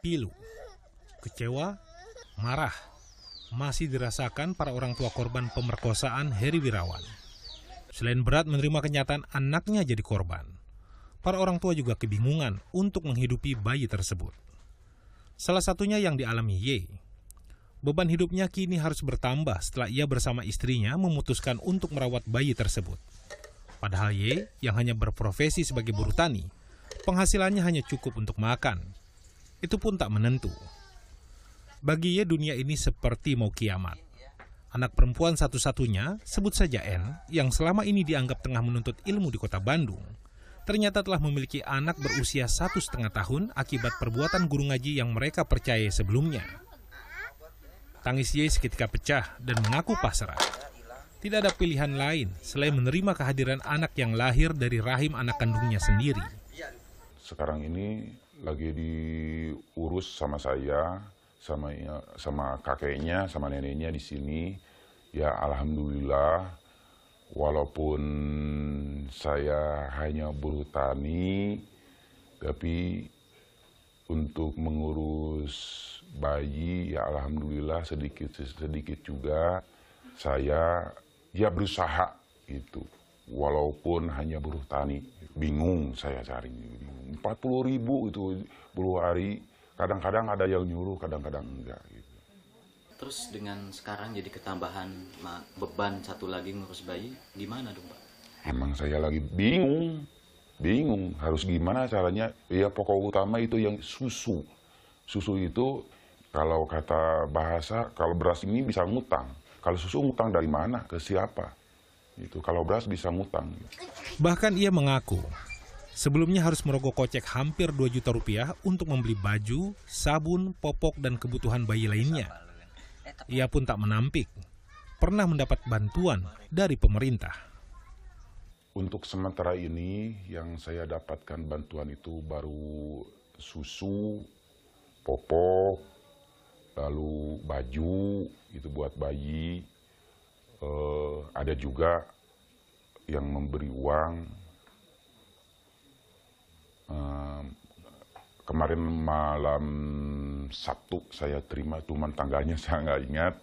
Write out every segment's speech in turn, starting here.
pilu, kecewa, marah, masih dirasakan para orang tua korban pemerkosaan Heri Wirawan. Selain berat menerima kenyataan anaknya jadi korban, para orang tua juga kebingungan untuk menghidupi bayi tersebut. Salah satunya yang dialami Y. Beban hidupnya kini harus bertambah setelah ia bersama istrinya memutuskan untuk merawat bayi tersebut. Padahal Y, yang hanya berprofesi sebagai buruh tani, penghasilannya hanya cukup untuk makan. Itu pun tak menentu. Bagi Y, dunia ini seperti mau kiamat. Anak perempuan satu-satunya, sebut saja N, yang selama ini dianggap tengah menuntut ilmu di kota Bandung, ternyata telah memiliki anak berusia satu setengah tahun akibat perbuatan guru ngaji yang mereka percaya sebelumnya. Tangis Ye seketika pecah dan mengaku pasrah. Tidak ada pilihan lain selain menerima kehadiran anak yang lahir dari rahim anak kandungnya sendiri. Sekarang ini lagi diurus sama saya, sama sama kakeknya, sama neneknya di sini. Ya alhamdulillah, walaupun saya hanya buruh tani, tapi untuk mengurus bayi ya alhamdulillah sedikit sedikit juga saya ya berusaha itu walaupun hanya buruh tani bingung saya cari empat puluh ribu itu puluh hari kadang-kadang ada yang nyuruh kadang-kadang enggak gitu. terus dengan sekarang jadi ketambahan beban satu lagi ngurus bayi gimana dong pak emang saya lagi bingung bingung harus gimana caranya ya pokok utama itu yang susu susu itu kalau kata bahasa, kalau beras ini bisa ngutang. Kalau susu ngutang dari mana? Ke siapa? Itu kalau beras bisa ngutang. Bahkan ia mengaku sebelumnya harus merogoh kocek hampir 2 juta rupiah untuk membeli baju, sabun, popok, dan kebutuhan bayi lainnya. Ia pun tak menampik, pernah mendapat bantuan dari pemerintah. Untuk sementara ini yang saya dapatkan bantuan itu baru susu, popok, lalu baju itu buat bayi ada juga yang memberi uang. Kemarin malam Sabtu saya terima cuman tanggalnya saya nggak ingat.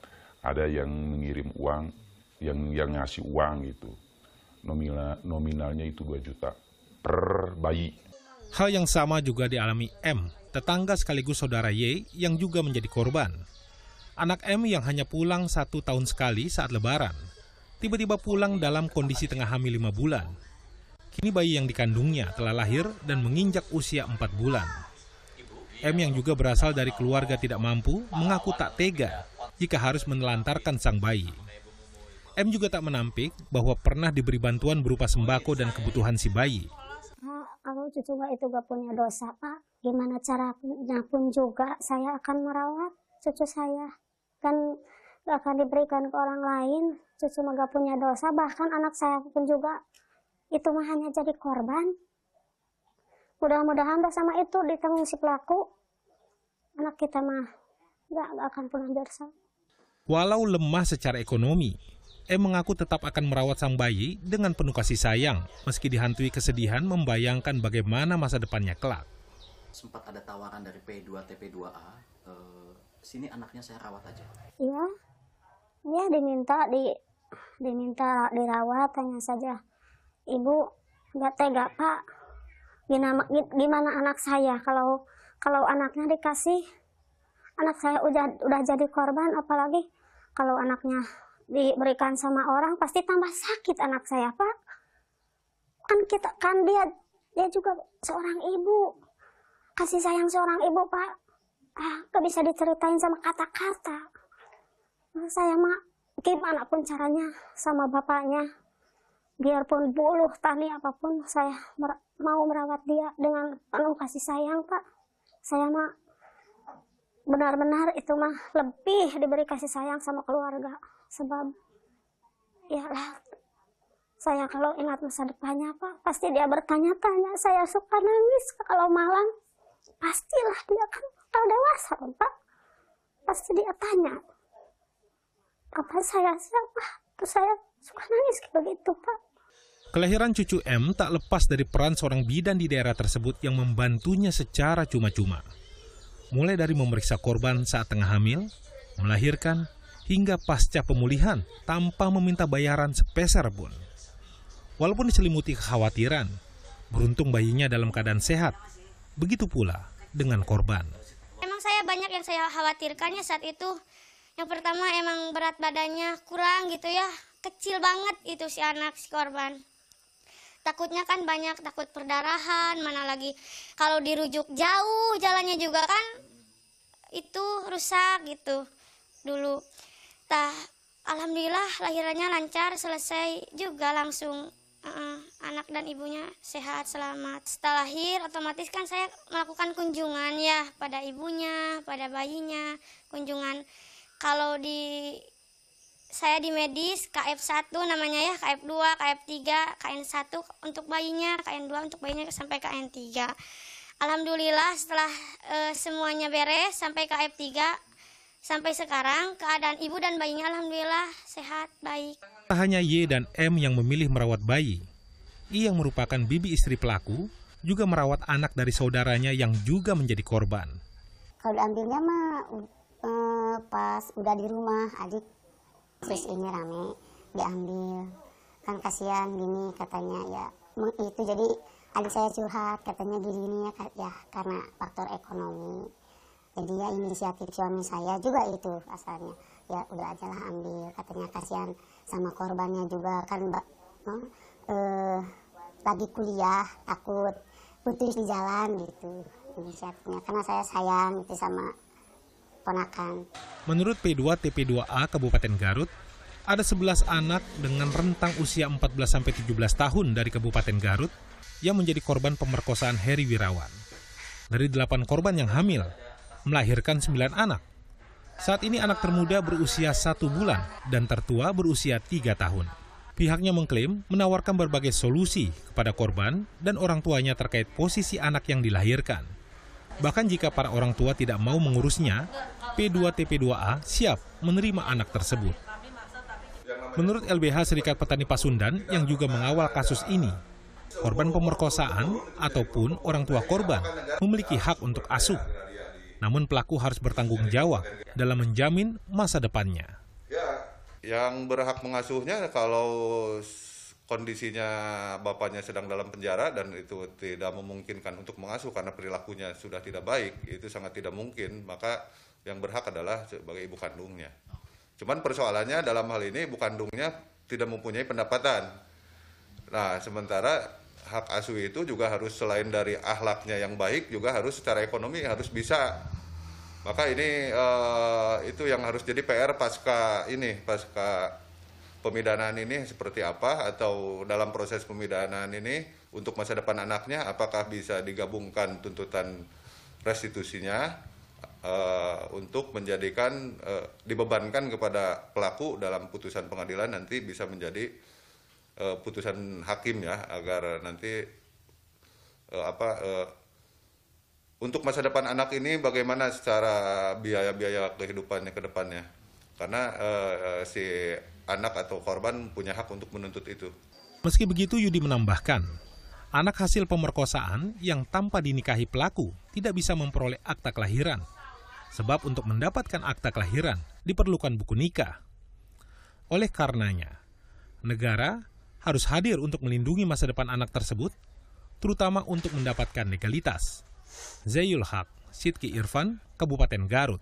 Ada yang mengirim uang yang yang ngasih uang itu nominal nominalnya itu 2 juta per bayi. Hal yang sama juga dialami M tetangga sekaligus saudara Y yang juga menjadi korban. Anak M yang hanya pulang satu tahun sekali saat lebaran, tiba-tiba pulang dalam kondisi tengah hamil lima bulan. Kini bayi yang dikandungnya telah lahir dan menginjak usia empat bulan. M yang juga berasal dari keluarga tidak mampu mengaku tak tega jika harus menelantarkan sang bayi. M juga tak menampik bahwa pernah diberi bantuan berupa sembako dan kebutuhan si bayi. Kalau cucu itu gak punya dosa, Pak gimana caranya pun juga saya akan merawat cucu saya kan gak akan diberikan ke orang lain cucu mah gak punya dosa bahkan anak saya pun juga. Itu mah hanya jadi korban. Mudah-mudahan sama itu ditanggung si pelaku. Anak kita mah gak, gak akan pulang dosa. Walau lemah secara ekonomi E mengaku tetap akan merawat sang bayi dengan penuh kasih sayang, meski dihantui kesedihan membayangkan bagaimana masa depannya kelak. Sempat ada tawaran dari P2 TP2A eh, sini anaknya saya rawat aja. Iya. Iya diminta di diminta dirawat tanya saja. Ibu nggak tega pak. Gimana gimana anak saya? Kalau kalau anaknya dikasih anak saya udah udah jadi korban apalagi kalau anaknya diberikan sama orang pasti tambah sakit anak saya pak. Kan kita kan dia dia juga seorang ibu. Kasih sayang seorang ibu pak ah gak bisa diceritain sama kata-kata. Saya mah gimana pun caranya sama bapaknya. Biarpun buluh tani apa pun saya mer mau merawat dia dengan penuh kasih sayang pak. Saya mah benar-benar itu mah lebih diberi kasih sayang sama keluarga. Sebab ya lah saya kalau ingat masa depannya pak pasti dia bertanya-tanya saya suka nangis kalau malam? Pastilah dia kan udah dewasa pak pasti dia tanya apa saya siapa terus saya suka nangis kayak begitu pak Kelahiran cucu M tak lepas dari peran seorang bidan di daerah tersebut yang membantunya secara cuma-cuma. mulai dari memeriksa korban saat tengah hamil, melahirkan, hingga pasca pemulihan tanpa meminta bayaran sepeser pun. Walaupun diselimuti kekhawatiran, beruntung bayinya dalam keadaan sehat. Begitu pula dengan korban. Banyak yang saya khawatirkannya saat itu. Yang pertama emang berat badannya kurang gitu ya. Kecil banget itu si anak si korban. Takutnya kan banyak takut perdarahan, mana lagi kalau dirujuk jauh jalannya juga kan itu rusak gitu dulu. Tah, alhamdulillah lahirannya lancar, selesai juga langsung uh, anak dan ibunya sehat selamat. Setelah lahir otomatis kan saya melakukan kunjungan ya pada ibunya, pada bayinya, kunjungan kalau di saya di medis KF1 namanya ya, KF2, KF3, KN1 untuk bayinya, KN2 untuk bayinya sampai KN3. Alhamdulillah setelah uh, semuanya beres sampai KF3 sampai sekarang keadaan ibu dan bayinya alhamdulillah sehat baik. Tak hanya Y dan M yang memilih merawat bayi, I yang merupakan bibi istri pelaku juga merawat anak dari saudaranya yang juga menjadi korban. Kalau diambilnya mah uh, pas udah di rumah adik terus ini rame diambil. Kan kasihan gini katanya ya itu jadi adik saya curhat katanya gini ya ya karena faktor ekonomi. Jadi ya inisiatif suami saya juga itu asalnya ya udah aja lah ambil katanya kasihan sama korbannya juga kan mbak oh, eh, lagi kuliah takut putus di jalan gitu inisiatifnya karena saya sayang itu sama ponakan. Menurut P2 TP2A Kabupaten Garut, ada 11 anak dengan rentang usia 14-17 tahun dari Kabupaten Garut yang menjadi korban pemerkosaan Heri Wirawan. Dari 8 korban yang hamil, melahirkan 9 anak. Saat ini anak termuda berusia satu bulan dan tertua berusia tiga tahun. Pihaknya mengklaim menawarkan berbagai solusi kepada korban dan orang tuanya terkait posisi anak yang dilahirkan. Bahkan jika para orang tua tidak mau mengurusnya, P2TP2A siap menerima anak tersebut. Menurut LBH Serikat Petani Pasundan yang juga mengawal kasus ini, korban pemerkosaan ataupun orang tua korban memiliki hak untuk asuh. Namun pelaku harus bertanggung jawab dalam menjamin masa depannya. Yang berhak mengasuhnya kalau kondisinya bapaknya sedang dalam penjara dan itu tidak memungkinkan untuk mengasuh karena perilakunya sudah tidak baik, itu sangat tidak mungkin, maka yang berhak adalah sebagai ibu kandungnya. Cuman persoalannya dalam hal ini ibu kandungnya tidak mempunyai pendapatan. Nah, sementara hak asuh itu juga harus selain dari ahlaknya yang baik juga harus secara ekonomi harus bisa. Maka ini uh, itu yang harus jadi PR pasca ini, pasca pemidanaan ini seperti apa atau dalam proses pemidanaan ini untuk masa depan anaknya apakah bisa digabungkan tuntutan restitusinya uh, untuk menjadikan uh, dibebankan kepada pelaku dalam putusan pengadilan nanti bisa menjadi uh, putusan hakim ya agar nanti uh, apa uh, untuk masa depan anak ini bagaimana secara biaya-biaya kehidupannya ke depannya karena uh, si anak atau korban punya hak untuk menuntut itu. Meski begitu Yudi menambahkan, anak hasil pemerkosaan yang tanpa dinikahi pelaku tidak bisa memperoleh akta kelahiran Sebab untuk mendapatkan akta kelahiran diperlukan buku nikah. Oleh karenanya, negara harus hadir untuk melindungi masa depan anak tersebut, terutama untuk mendapatkan legalitas. Zayul Haq, Sidki Irfan, Kabupaten Garut.